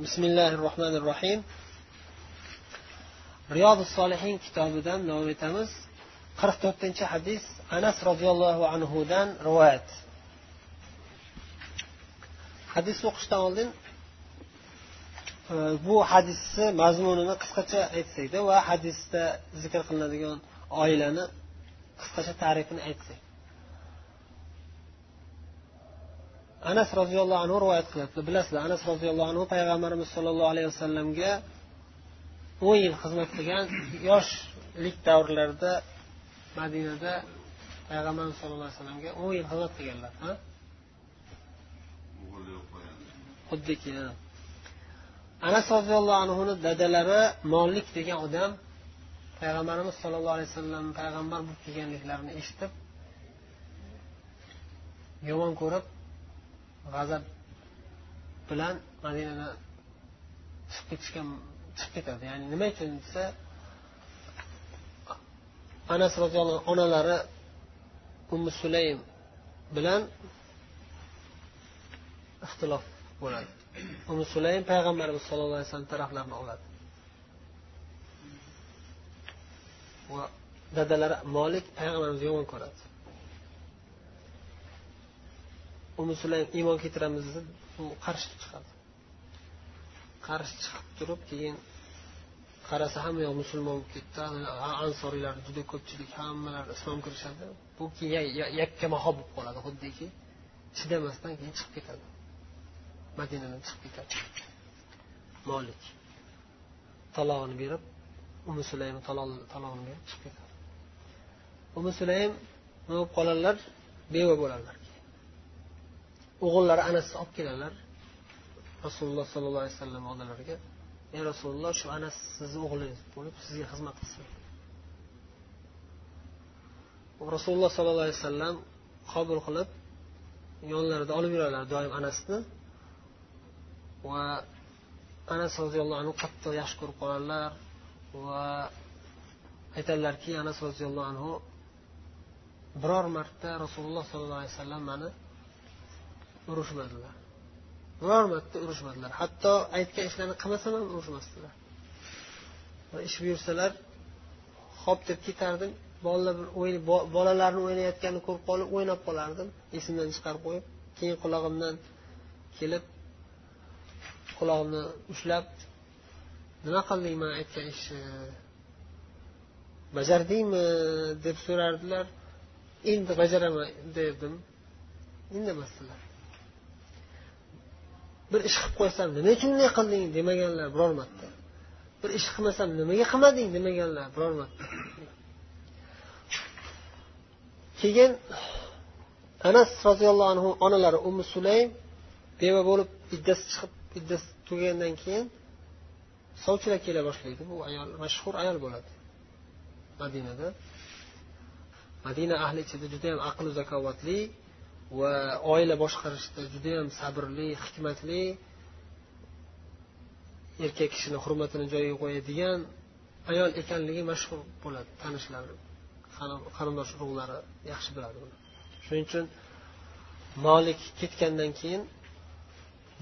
بسم الله الرحمن الرحيم رياض الصالحين kitobidan davom etamiz qirq to'rtinchi hadis anas roziyallohu anhudan rivoyat hadisni o'qishdan oldin e, bu hadisni mazmunini qisqacha aytsakda va hadisda zikr qilinadigan oilani qisqacha tarifini aytsak Anas roziyallohu anhu rivoyat qilyapti. Bilasizlar anas roziyallohu anhu payg'ambarimiz sollallohu alayhi vasallamga o'n yil xizmat qilgan yoshlik davrlarida madinada payg'ambarimiz sallallohu alayhi vasallamga o'n yil xizmat qilganlar xuddiki anas roziyallohu anhuni dadalari molik degan odam payg'ambarimiz sollallohu alayhi vasallam payg'ambar bo'lib kelganliklarini eshitib yomon ko'rib g'azab bilan madinadan chiqib ketishga chiqib ketadi. Ya'ni nima uchun desa anas roziyallohu onalari ummu sulaym bilan ixtilof bo'ladi. Ummu sulaym payg'ambarimiz sallallohu alayhi vasallam taraflarini oladi. Va dadalari molik payg'ambarimizni yomon ko'radi umi sulaym iymon keltiramiz deb u qarshi chiqadi. Qarshi chiqib turib keyin qarasa hamma yoq musulmon bo'lib ketdi ansoriylar juda ko'pchilik hammalar islom kirishadi. Bu keyin yakkamaho bo'lib qoladi xuddiki. Chidamasdan keyin chiqib ketadi. Madinadan chiqib ketadi. Molik talog'ini berib umi sulaym talog'ini berib chiqib ketadi. Umi sulaym nima bo'lib qoladilar beva bo'ladilar o'g'illari anasni olib keladilar. Rasululloh sollallohu alayhi vasallam oldilariga ey rasululloh shu anas sizni o'g'lingiz bo'lib sizga xizmat qilsin. Rasululloh sollallohu alayhi vasallam qabul qilib yonlarida olib yuradilar doim anasni va anas roziyallohu anhu qattiq yaxshi ko'rib qoladilar va aytadilarki anas roziyallohu anhu biror marta rasululloh sollallohu alayhi vasallam mani urushmadilar. Biror marta urushmadilar. Hatto aytgan ishlarini qilmasam ham urushmasdilar. Ish buyursalar hop deb ketardim bolalar bir bolalarni o'ynayotganini ko'rib qolib o'ynab qolardim esimdan chiqarib qo'yib keyin qulog'imdan kelib qulog'imni ushlab nima qilding man aytgan ishni bajardingmi? deb so'rardilar. Endi bajaraman derdim. Indamasdilar. Bir ish qilib qo'ysam nima uchun bunday qilding demaganlar biror marta bir ish qilmasam nimaga qilmading demaganlar biror marta keyin anas roziyallohu anhu onalari umi sulaym beva bo'lib iddasi chiqib iddasi tugagandan keyin sovchilar kela boshlaydi. Bu ayol mashhur ayol bo'ladi. Madinada. Madina ahli ichida judayam aqli zakovatli va oila boshqarishda judayam sabrli hikmatli erkak kishini hurmatini joyiga qo'yadigan ayol ekanligi mashhur bo'ladi tanishlari qarindosh urug'lari yaxshi biladi buni shuning uchun molik ketgandan keyin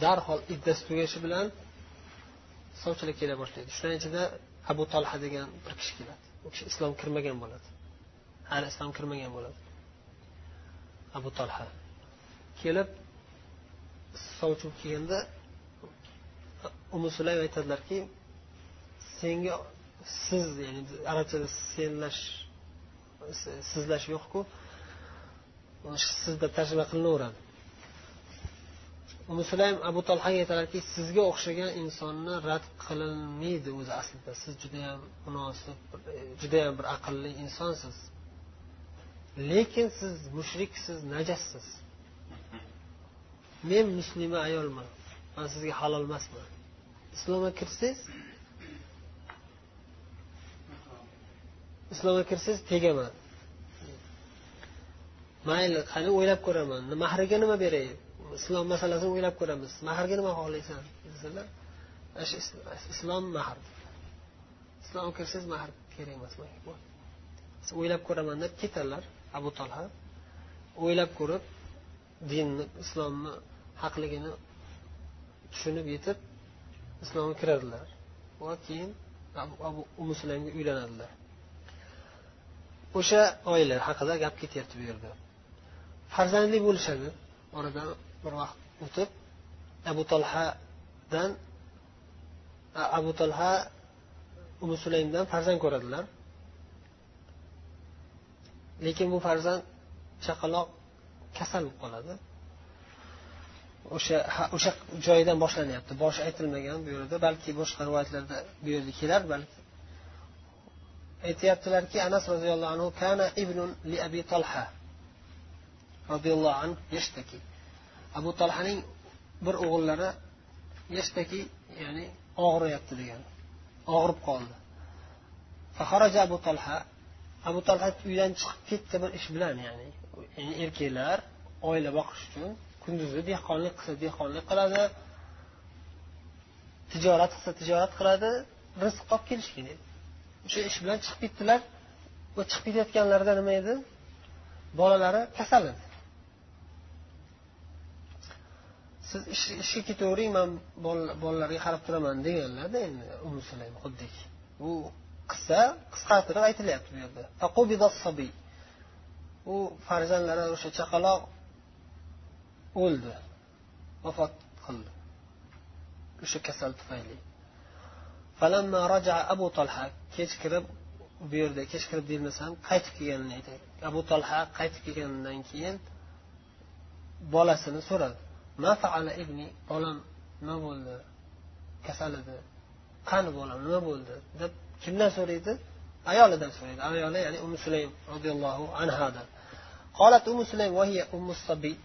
darhol iddasi tugashi bilan sovchilar kela boshlaydi. Shularni ichida abu tolha degan bir kishi keladi. U kishi islom kirmagan bo'ladi. Hali islom kirmagan bo'ladi. Abu tolha kelib sovchi bo'lib kelganda umi sulaym aytadilarki senga siz ya'ni arabchada senlash sizlash yo'qku. Sizda tarjima qilinaveradi. Umi sulaym abu tolhaga aytadilarki sizga o'xshagan insonni rad qilinmaydi o'zi aslida. Siz judayam munosib judayam bir aqlli insonsiz. Lekin siz mushriksiz najassiz. Men muslima ayolman. Man sizga halol emasman. Islomga kirsangiz islomga kirsangiz tegaman. Mayli qani o'ylab ko'raman. Mahriga nima beray islom masalasini o'ylab ko'ramiz. Mahrga nima xohlaysan? Desalar islom mahr. Islomga kirsangiz mahr kerak emas o'ylab ko'raman deb ketadilar abu tolha o'ylab ko'rib dinni islomni haqligini tushunib yetib islomga kiradilar. Va keyin abu umu sulaymga uylanadilar. O'sha oila haqida gap ketyapti bu yerda. Farzandli bo'lishadi. Oradan bir vaqt o'tib abu tolhadan abu tolha umi sulaymdan farzand ko'radilar. Lekin bu farzand chaqaloq kasal bo'lib qoladi. O'sha o'sha joyidan boshlanyapti. Boshi aytilmagan bu yerda balki boshqa rivoyatlarda bu yerda kelar balki aytyaptilarki anas roziyallohu anhu kana ibnun li abi tolha roziyallohu anhu yashtaki. Abu tolhaning bir o'g'illari yashtaki ya'ni og'riyapti degan og'rib qoldi. Abu tolha abu tolha uydan chiqib ketdi bir ish bilan ya'ni erkaklar oila boqish uchun kunduzi dehqonlik qilsa dehqonlik qiladi tijorat qilsa tijorat qiladi rizq topib kelish kerak o'sha ish bilan chiqib ketdilar. Va chiqib ketayotganlarida nima edi? Bolalari kasal edi siz ishga ketavering man bolalarga qarab turaman deganlarda endi umi sulaym xuddiki bu qissa qisqartirib aytilyapti bu yerda. U farzandlari o'sha chaqaloq o'ldi. Vafot qildi. O'sha kasal tufayli. Abu tolha kech kirib bu yerda kech kirib deyilmasam qaytib kelganini aytadi abu tolha qaytib kelganidan keyin bolasini so'radi. Ma faala ibni bolam nima bo'ldi? Kasal edi. Qani bolam nima bo'ldi? deb kimdan so'raydi? Ayolidan so'raydi. Ayoli ya'ni umi sulaym roziyallohu anhadan. Qolat umi sulaym vahiya ummu sabiy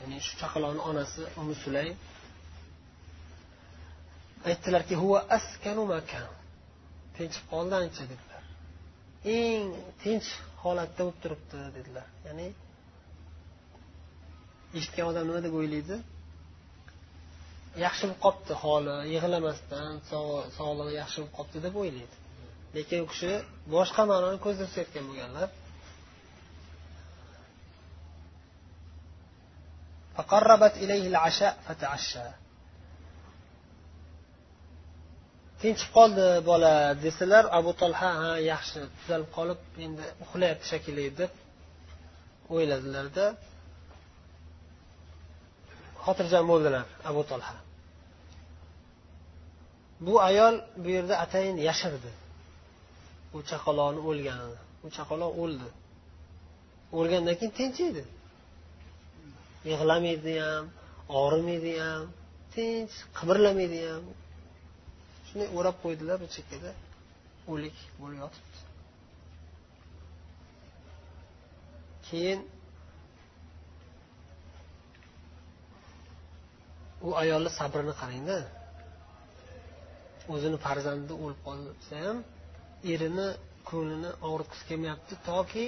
ya'ni shu chaqaloqni onasi umi sulaym. Aytdilarki huva askanu makan. Tinchib qoldi ancha dedilar. Eng tinch holatda bo'lib turibdi dedilar. Ya'ni eshitgan odam nima deb o'ylaydi? Yaxshi bo'lib qolibdi holi yig'lamasdan sog'lig'i yaxshi bo'lib qolibdi deb o'ylaydi. Lekin u kishi boshqa ma'noni ko'zda tutayotgan bo'lganlar. Tinchib qoldi bola desalar abu tolha ha yaxshi tuzalib qolib endi uxlayapti shekilli deb o'yladilarda xotirjam bo'ldilar abu tolha bu ayol bu yerda atayin yashirdi. U chaqaloqni o'lganini u chaqaloq o'ldi. O'lgandan keyin tinch edi. Yig'lamaydi ham og'rimaydi ham tinch qimirlamaydi ham shunday o'rab qo'ydilar bu chekkada o'lik bo'lib yotibdi. Keyin u ayolni sabrini qarangda. O'zini farzandi o'lib qolsa ham erini ko'nglini og'ritgisi kelmayapti toki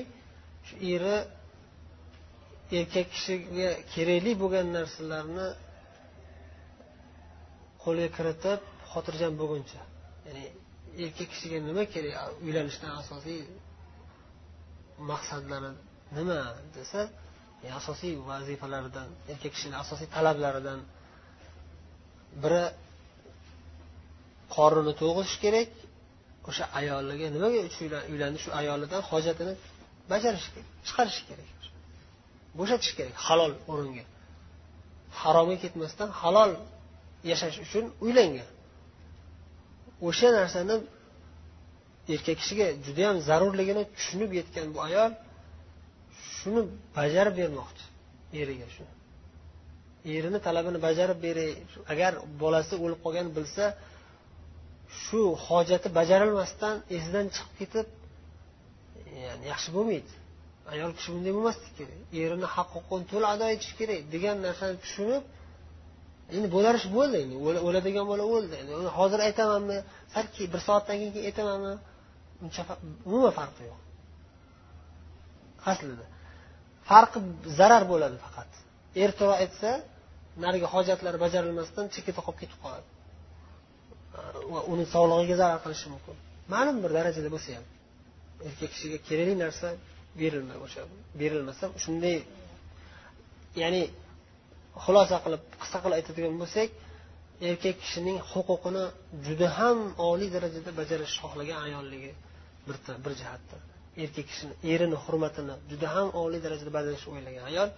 shu eri erkak kishiga kerakli bo'lgan narsalarni qo'lga kiritib xotirjam bo'lguncha. Ya'ni erkak kishiga nima kerak? Uylanishdan asosiy maqsadlari nima desa asosiy vazifalaridan erkak kishini asosiy talablaridan biri qorini to'g'ish kerak o'sha ayoliga nimaga uylandi shu ayolidan hojatini bajarish kerak chiqarish kerak. Bo'shatish kerak halol o'ringa. Haromga ketmasdan halol yashash uchun uylangan. O'sha narsani erkak kishiga judayam zarurligini tushunib yetgan bu ayol shuni bajarib bermoqchi eriga shuni. Erini talabini bajarib beray agar bolasi o'lib qolgan bilsa shu hojati bajarilmasdan esidan chiqib ketib yani yaxshi bo'lmaydi. Ayol kishi bunday bo'lmasligi kerak. Erini haq huquqini to'la ado etish kerak degan narsani tushunib endi bo'lar ish bo'ldi endi. O'ladigan bola o'ldi. Endi hozir aytamanmi? Sal bir soatdan keyin aytamanmi? Uncha umuman farqi yo'q. Aslida. Farqi zarar bo'ladi faqat. Ertaroq aytsa narigi hojatlari bajarilmasdan chekkada qolib ketib qoladi. Va uni sog'lig'iga zarar qilishi mumkin. Ma'lum bir darajada bo'lsa ham erkak kishiga kerakli narsa berilmay o'sha berilmasa shunday ya'ni xulosa qilib qisqa qilib aytadigan bo'lsak erkak kishining huquqini juda ham oliy darajada bajarish xohlagan ayolligi bir bir jihatda erkak kishini erini hurmatini juda ham oliy darajada bajarishni o'ylagan ayol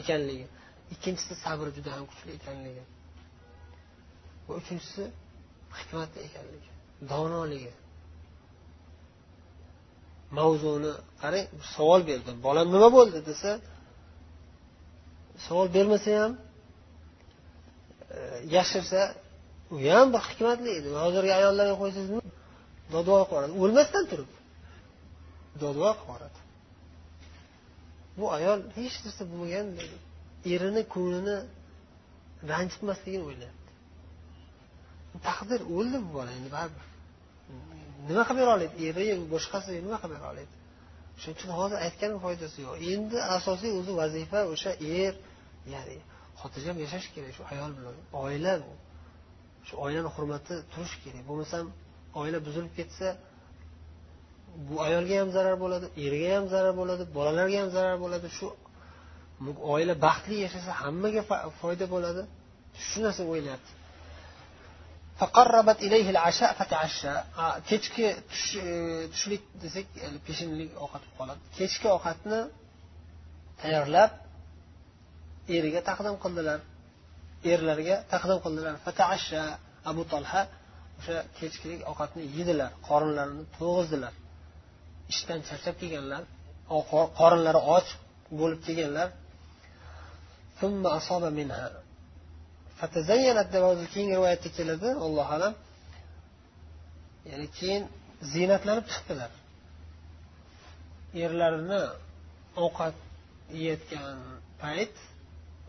ekanligi. Ikkinchisi sabr juda ham kuchli ekanligi. Va uchinchisi hikmatli ekanligi donoligi mavzuni qarang savol berdi. Bolam nima bo'ldi desa savol bermasa ham e, yashirsa u ham bir hikmatli edi. Hozirgi ayollarga qo'ysangiz dodvoy qilib yuboradi o'lmasdan turib. Dodvoy qilib yuboradi bu ayol hech narsa bo'lmagan erini ko'nglini ranjitmasligini o'ylayapti. Taqdir o'ldi bu bola. Endi baribir. Nima qilib bera oladi eri boshqasi nima qilib bera oladi shuning uchun hozir aytganim foydasi yo'q. Endi asosiy o'zi vazifa o'sha er ya'ni xotirjam yashash kerak shu ayol bilan. Oila shu oilani hurmati turishi kerak. Bo'lmasam oila buzilib ketsa bu ayolga ham zarar bo'ladi erga ham zarar bo'ladi bolalarga ham zarar bo'ladi. Shu oila baxtli yashasa hammaga foyda bo'ladi. Shu narsa o'ylayapti. Kechki e, tushlik desak peshinlik ovqat bo'lib qoladi. Kechki ovqatni tayyorlab eriga taqdim qildilar. Erlarga taqdim qildilar. Fataasha abu tolha o'sha kechkilik ovqatni yedilar. Qorinlarini to'g'izdilar. Ishdan charchab kelganlar. Qorinlari och bo'lib kelganlar. Keyingi rivoyatda keladi allohu alam ya'ni keyin ziynatlanib chiqdilar erlarini ovqat yeyotgan payt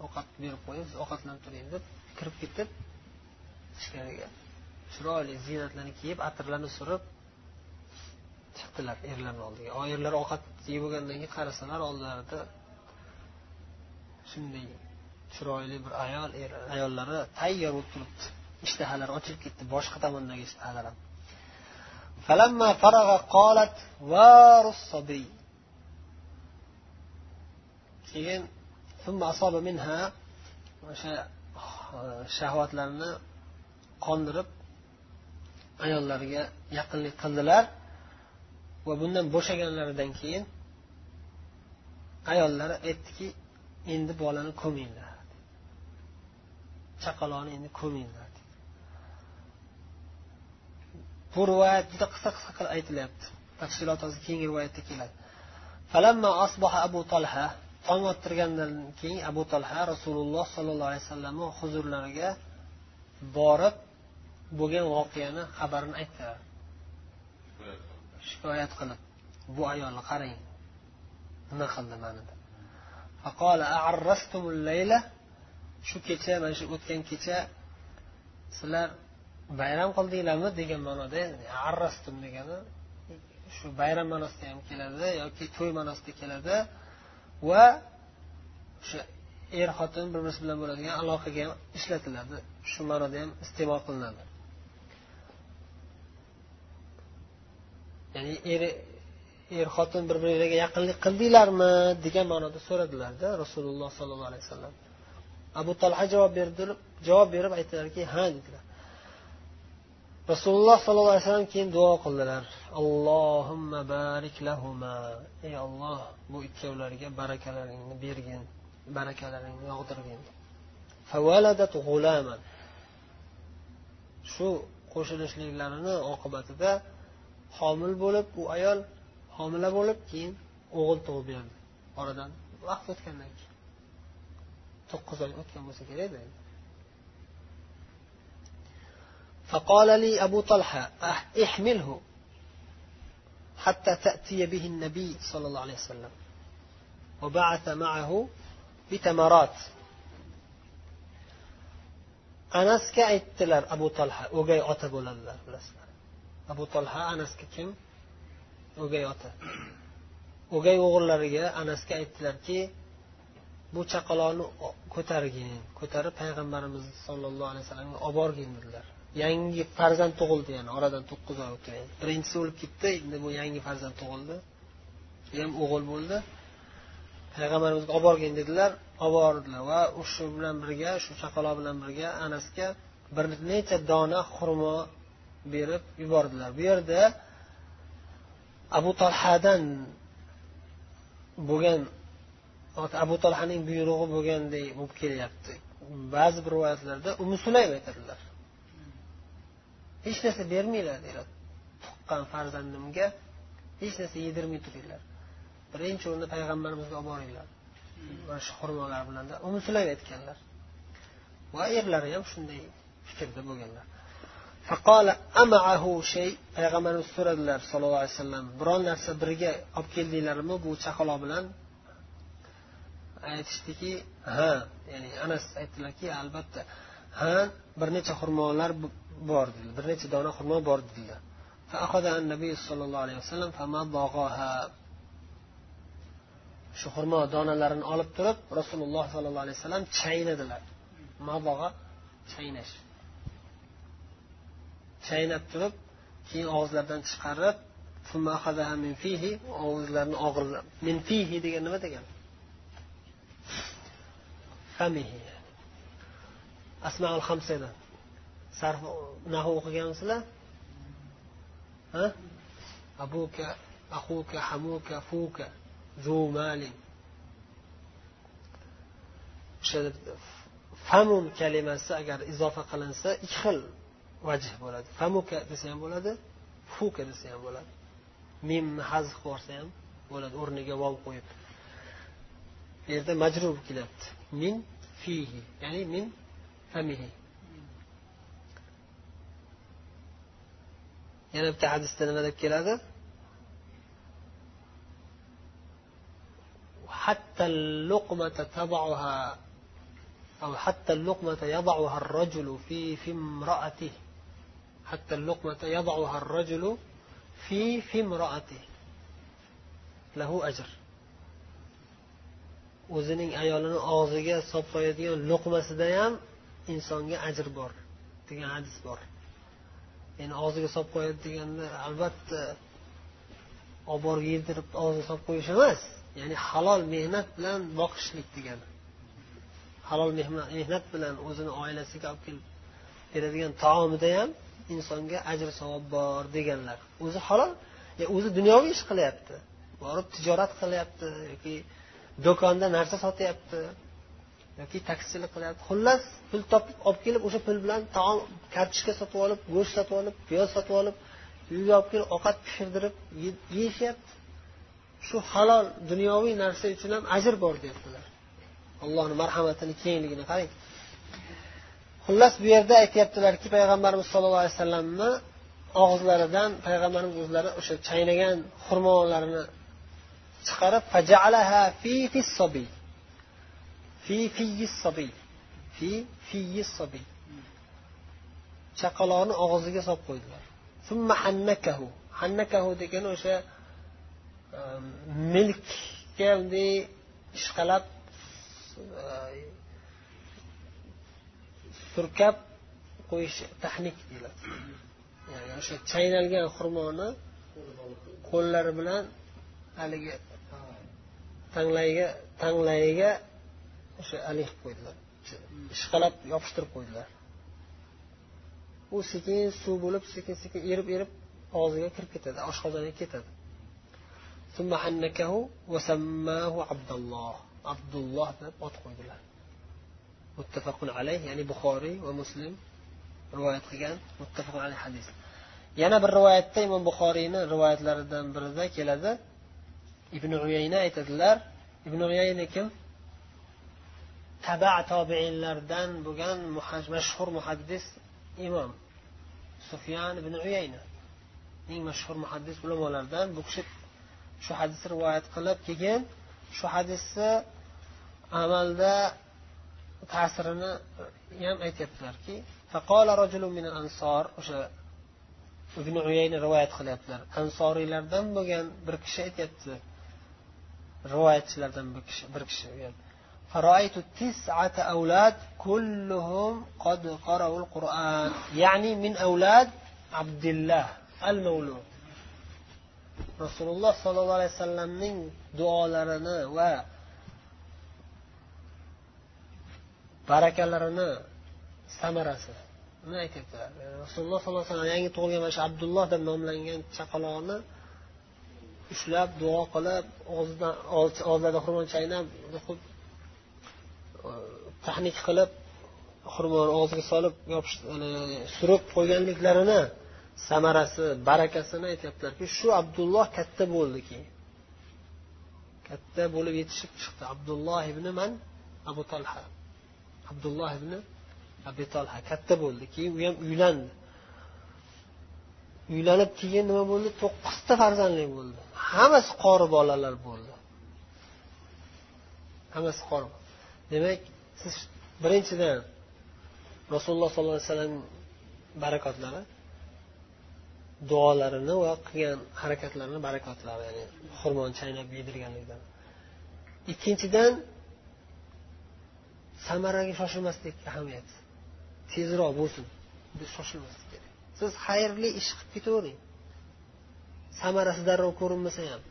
ovqat berib qo'yib ovqatlanib turing deb kirib ketib ichkariga chiroyli ziynatlarni kiyib atirlarni surib chiqdilar erlarni oldiga erlar ovqat yeb bo'lgandan keyin qarasalar oldilarida shunday chiroyli bir ayol er ayollari tayyor bo'lib turibdi. Ishtahalari ochilib ketdi boshqa tomondagi ishtahalar ham. Keyin o'sha shahvatlarni qondirib ayollariga yaqinlik qildilar. Va bundan bo'shaganlaridan keyin ayollari aytdiki endi bolani ko'minglar. Chaqaloqni endi ko'minglar. Bu rivoyat juda qisqa qisqa qilib aytilyapti. Tafsilot hozir keyingi rivoyatda keladi. Abu tolha tong ottirgandan keyin abu tolha rasululloh sollallohu alayhi vasallamni huzurlariga borib bo'lgan voqeani xabarini aytdilar shikoyat qilib bu ayolni qarang nima qildi mani deb. Shu kecha mana shu o'tgan kecha sizlar bayram qildinglarmi degan ma'noda arrastum degani shu bayram ma'nosida ham keladi yoki to'y ma'nosida keladi va o'sha er xotin bir birisi bilan bo'ladigan aloqaga ham ishlatiladi. Shu ma'noda ham iste'mol qilinadi. Ya'ni eri er xotin bir biriga yaqinlik qildinglarmi degan ma'noda so'radilarda rasululloh sollallohu alayhi vasallam abu talha javob berdi javob berib aytdilarki ha dedilar. Rasululloh sollallohu alayhi vasallam keyin duo qildilar. Allohimma barik lahuma ey olloh bu ikkovlariga barakalaringni bergin barakalaringni yog'dirgin. Shu qo'shilishliklarini oqibatida homil bo'lib u ayol homila bo'lib keyin o'g'il tug'ib berdi oradan vaqt o'tgandan keyin to'qqiz oy o'tgan bo'lsa kerakda فقال لي أبو طلحة احمله حتى تأتي به النبي صلى الله عليه وسلم. وبعث معه بتمرات. أنس كأيت أبو طلحة؟ أغي أتبول الله أبو طلحة أنس كم o'gay ota. O'gay o'g'illariga anasga aytdilarki bu chaqaloqni ko'targin ko'tarib payg'ambarimiz sollallohu alayhi vasallamga olib borgin dedilar. Yangi farzand tug'ildi yani oradan to'qqiz oy o'tib birinchisi o'lib ketdi endi bu yangi farzand tug'ildi. U ham o'g'il bo'ldi. Payg'ambarimizga olib borgin dedilar. Olib bordilar va shu bilan birga shu chaqaloq bilan birga anasga bir necha dona xurmo berib yubordilar. Bu yerda abu tolhadan bo'lgan abu tolhaning buyrug'i bo'lganday bo'lib kelyapti. Ba'zi bir rivoyatlarda umi sulaym aytadilar. Hech narsa bermanglar deyiladi tuqqan farzandimga hech narsa yedirmay turinglar. Birinchi o'rinda payg'ambarimizga olib boringlar. Mana shu xurmolar bilan umi sulaym aytganlar. Va erlari ham shunday fikrda bo'lganlar. Payg'ambarimiz so'radilar sallallohu alayhi vasallam biron narsa birga olib keldinglarmi bu chaqaloq bilan aytishdiki ha ya'ni anas aytdilarki albatta ha bir necha xurmolar bor dedi bir necha dona xurmo bor dedilar nabiy sollallohu alayhi vasallam shu xurmo donalarini olib turib rasululloh sollallohu alayhi vasallam chaynadilar mabog'a chaynash chaynab turib keyin og'izlaridan chiqarib og'izlarini og'irlab min fihi degan nima degani? Famihi. Asmaul hamsada sarf nahu o'qiganmisizlar ha? Abuka axuka hamuka fuka zu malin. O'sha famun kalimasi agar izofa qilinsa ikki xil vajh bo'ladi famuka desa ham bo'ladi fuka desa ham bo'ladi mimni hazf yuborsa ham bo'ladi o'rniga vov qo'yib bu yerda majrur kelyapti min fihi ya'ni min famihi yana bitta hadisda nima deb keladi حتى اللقمة تضعها أو حتى اللقمة يضعها الرجل في في امرأته حتى اللقمة يضعها الرجل في في امرأته له أجر o'zining ayolini og'ziga solib qo'yadigan luqmasida ham insonga ajr bor degan hadis bor ya'ni og'ziga solib qo'yadi deganda albatta olib borib yedirib og'ziga solib qo'yish emas ya'ni halol mehnat bilan boqishlik degani halol mehnat bilan o'zini oilasiga olib kelib beradigan taomida ham insonga ajr savob bor deganlar. O'zi halol o'zi dunyoviy ish qilyapti borib tijorat qilyapti yoki do'konda narsa sotyapti yoki taksichilik qilyapti. Xullas pul topib olib kelib o'sha pul bilan taom kartoshka sotib olib go'sht sotib olib piyoz sotib olib uyga olib kelib ovqat pishirdirib yeyishyapti. Shu halol dunyoviy narsa uchun ham ajr bor deyaptilar allohni marhamatini kengligini qarang. Xullas bu yerda aytyaptilarki payg'ambarimiz sollallohu alayhi vasallamni og'izlaridan payg'ambarimiz o'zlari o'sha chaynagan xurmolarini chiqarib fi fi fi chaqaloqni og'ziga solib qo'ydilar. Hannakahu hannakahu degani o'sha ehm, milkga bunday ishqalab ehm, surkab qo'yish tahnik deyiladi. Ya'ni o'sha chaynalgan xurmoni qo'llari bilan haligi tanglayiga tanglayiga o'sha haligi qo'ydilar. Ishqalab yopishtirib qo'ydilar. U sekin suv bo'lib sekin sekin erib erib og'ziga kirib ketadi oshqozonga ketadi. Abdulloh. Abdulloh deb ot qo'ydilar. Muttafaqun alayh ya'ni buxoriy va muslim rivoyat qilgan muttafaqun alayh hadis. Yana bir rivoyatda imom buxoriyni rivoyatlaridan birida keladi. Ibn uyayna aytadilar ibn uyayna kim? Taba tobeinlardan bo'lgan mashhur muhaddis imom sufyan ibn uyayna. Eng mashhur muhaddis ulamolardan bu kishi shu hadisni rivoyat qilib keyin shu hadisni amalda ta'sirini ham aytyaptilarki o'sha ibn uyayni rivoyat qilyaptilar ansoriylardan bo'lgan bir kishi aytyapti rivoyatchilardan bir kishi bir kishi فرأيت تسعة أولاد كلهم قد قرأوا القرآن يعني من أولاد عبد الله المولود rasululloh sollallohu alayhi vasallamning duolarini va barakalarini samarasi uni aytyaptilar. E, Rasululloh sollallohu alayhi vasallam yangi tug'ilgan mana shu abdulloh deb nomlangan chaqaloqni ushlab duo qilib og'zidan og'zlarida xurmon chaynab e, tahnik qilib xurmoni og'ziga solib yopish surib qo'yganliklarini samarasi barakasini aytyaptilarki shu abdulloh katta bo'ldi keyin katta bo'lib yetishib chiqdi. Abdulloh ibn man abu talha. Abdulloh ibn abi talha. Katta bo'ldi keyin u ham uylandi. Uylanib keyin nima bo'ldi? To'qqizta farzandli bo'ldi. Hammasi qori bolalar bo'ldi. Hammasi qori. Demak siz birinchidan rasululloh sollallohu alayhi vasallam barakotlari duolarini va qilgan harakatlarini barakotlari ya'ni xurmoni chaynab yedirganligidan ikkinchidan samaraga shoshilmaslik ahamiyati tezroq bo'lsin. Biz shoshilmaslik kerak. Siz xayrli ish qilib ketavering. Samarasi darrov ko'rinmasa ham.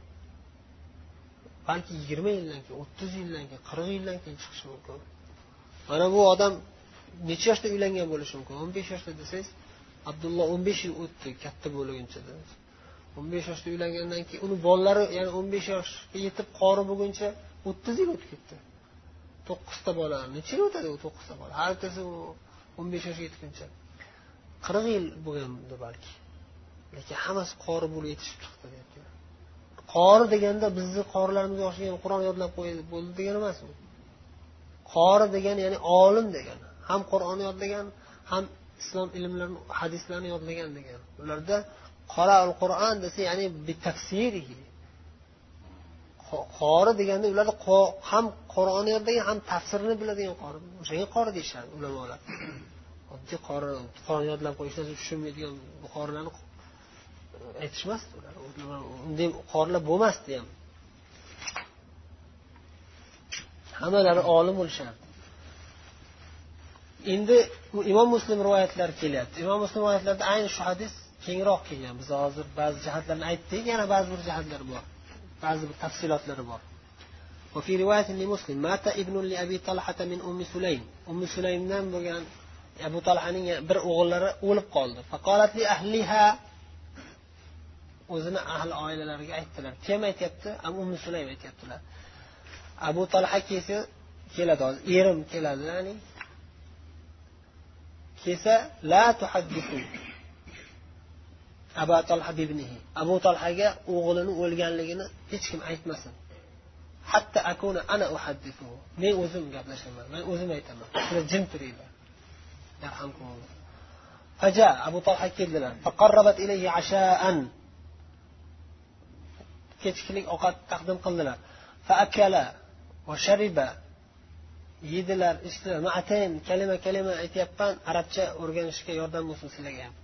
Balki yigirma yildan keyin o'ttiz yildan keyin qirq yildan keyin chiqishi mumkin. Mana bu odam necha yoshda uylangan bo'lishi mumkin? O'n besh yoshda desangiz abdulloh o'n besh yil o'tdi katta bo'lguncha o'n besh yoshda uylangandan keyin uni bolalari ya'ni o'n besh yoshga yetib qori bo'lguncha o'ttiz yil o'tib ketdi. To'qqizta bola necha yil o'tadi u to'qqizta bola. Har bittasi o'n besh yoshga yetguncha. Qirq yil bo'lgandi balki. Lekin hammasi qori bo'lib yetishib chiqdi deyaptilar qori deganda bizni qorilarimiz yoshiga qur'on yodlab qo'ydi bo'ldi degani emas u. Qori degani ya'ni olim degani. Ham qur'onni yodlagan ham islom ilmlarini hadislarni yodlagan degan ularda qoraul qur'on desa ya'ni bitafsirihi qori deganda ularda ham qur'oni yodlagan ham tafsirini biladigan qori. O'shanga qori deyishadi ulamolar. Oddiy qori qur'on yodlab qo'yish narsa tushunmaydigan qorilarni aytishmasdi ular. Unday qorilar bo'lmasdi ham. Hammalari olim bo'lishardi. Endi imom muslim rivoyatlari kelyapti. Imom muslim rivoyatlarida ayni shu hadis kengroq kelgan. Biz hozir ba'zi jihatlarni aytdik yana ba'zi bir jihatlar bor. ba'zi bir tafsilotlari bor وفي رواية لمسلم مات ابن لأبي طلحة من أم سليم أم سليم نام بغان أبو طلحة bir o'g'illari o'lib qoldi فقالت لأهلها o'zini ahli oilalariga aytdilar kim aytyapti umi sulaym aytyaptilar abu talha kelsa keladi hozir erim keladi ya'ni kelsa la tuhaddisu Abu talha ibnihi. Abu talhaga o'g'lini o'lganligini hech kim aytmasin. Hatta akuna ana uhaddisu men o'zim gaplashaman men o'zim aytaman. Sizlar jim turinglar. Faja abu talha keldilar. Faqarrabat ilayhi asha'an. Kechkilik ovqat taqdim qildilar. Faakala va shariba. Yedilar ichdilar. Matayn kalima kalima aytyapman. Arabcha o'rganishga yordam bo'lsin sizlarga ham.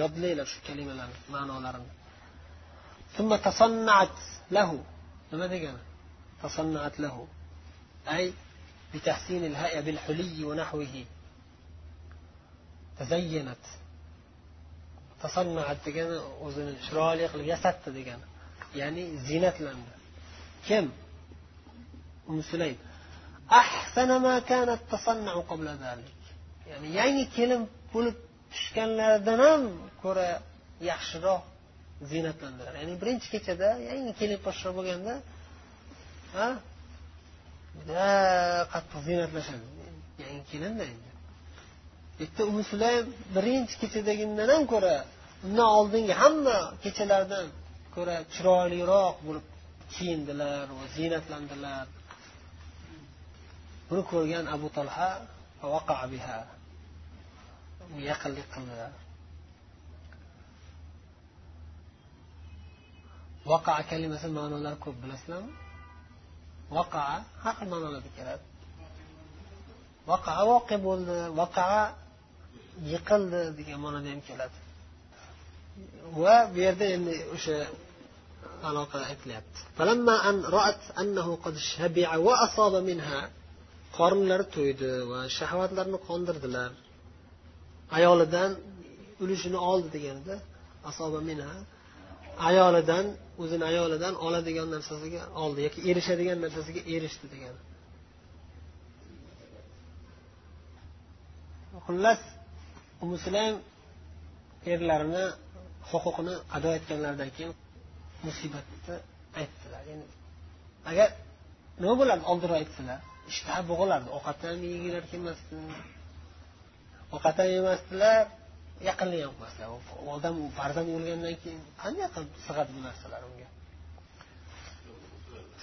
Yodlanglar shu kalimalarni ma'nolarini lahu nima degani تصنعت له أي بتحسين الهيئة بالحلي ونحوه تزينت تصنعت degani o'zini chiroyli qilib yasatdi degani ya'ni ziynatlandi kim umi sulaym أحسن ما كانت تصنع قبل ذلك ya'ni yangi kelin bo'lib tushganlaridan ham ko'ra yaxshiroq ziynatlandilar. Ya'ni birinchi kechada yangi kelin poshsho bo'lganda ha? Juda qattiq ziynatlashadi yangi kelinda endi. Bitta umi sulaym birinchi kechadagidan ham ko'ra undan oldingi hamma kechalardan ko'ra chiroyliroq bo'lib kiyindilar va ziynatlandilar. Buni ko'rgan abu talha ويقلق وقع كلمة ما أنا لكم بالإسلام؟ وقع حق ما أنا ذكرت وقع واقب وقع يقل ذي ما أنا ديم كلات. وبيرد إن إيش علاقة أتلات. فلما أن رأت أنه قد شبع وأصاب منها قرن لرتويد وشهوات لرنو قندر دلار. Ayolidan ulushini oldi deganida asoba mina ayolidan o'zini ayolidan oladigan narsasiga oldi yoki erishadigan narsasiga erishdi degani. Xullas umu sulaym erlarini huquqini ado etganlaridan keyin musibatni aytdilar. Ya'ni agar nima bo'lardi oldinroq aytsalar ishtaha bo'g'ilardi ovqatni ham yegilar kelmasdi. Ovqat ham yemasdilar yaqinlik ham qilmasdilar odam farzand o'lgandan keyin qanday qilib sig'adi bu narsalar unga?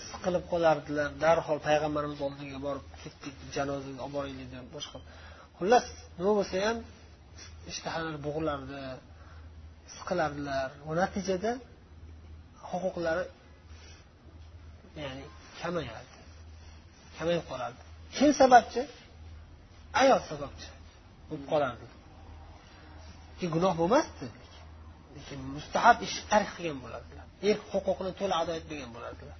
Siqilib qolardilar darhol payg'ambarimiz oldiga borib ketdik janozaga olib boraylik deb boshqa. Xullas nima bo'lsa ham ishtahalar bo'g'ilardi siqilardilar. Va natijada huquqlari ya'ni kamayardi kamayib qolardi. Kim sababchi? Ayol sababchi. Bo'lib qolardi gunoh bo'lmasdi. Lekin mustahab ish tark qilgan bo'lardilar er huquqini to'la ado etmagan bo'lardilar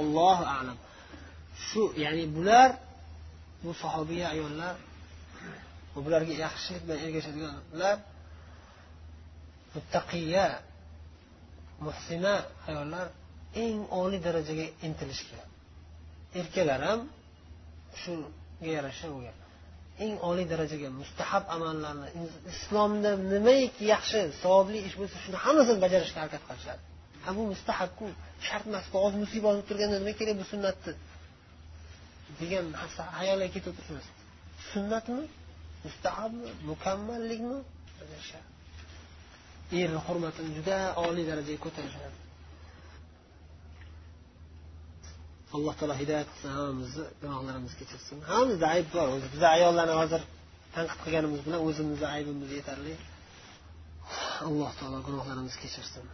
allohu alam. Shu ya'ni bular bu sahobiya ayollar va bularga yaxshilik bilan ergashadiganlar muttaqiya muhsina ayollar eng oliy darajaga intilishgan erkaklar ham shunga yarasha bo'lgan. Eng oliy darajaga mustahab amallarni islomda nimaiki yaxshi savobli ish bo'lsa shuni hammasini bajarishga harakat qilishadi. Ha bu mustahabku shart emas hozir musibat bo'lib turganda nima kerak bu sunnatni degan hayolga ketib o'tirishimiz sunnatmi? Mustahabmi? Mukammallikmi? Erni hurmatini juda oliy darajaga ko'tarishadi. Alloh taolo hidoyat qilsin hammamizni gunohlarimizni kechirsin hammamizda ayb bor o'zi. Biza ayollarni hozir tanqid qilganimiz bilan o'zimizni aybimiz yetarli. Alloh taolo gunohlarimizni kechirsin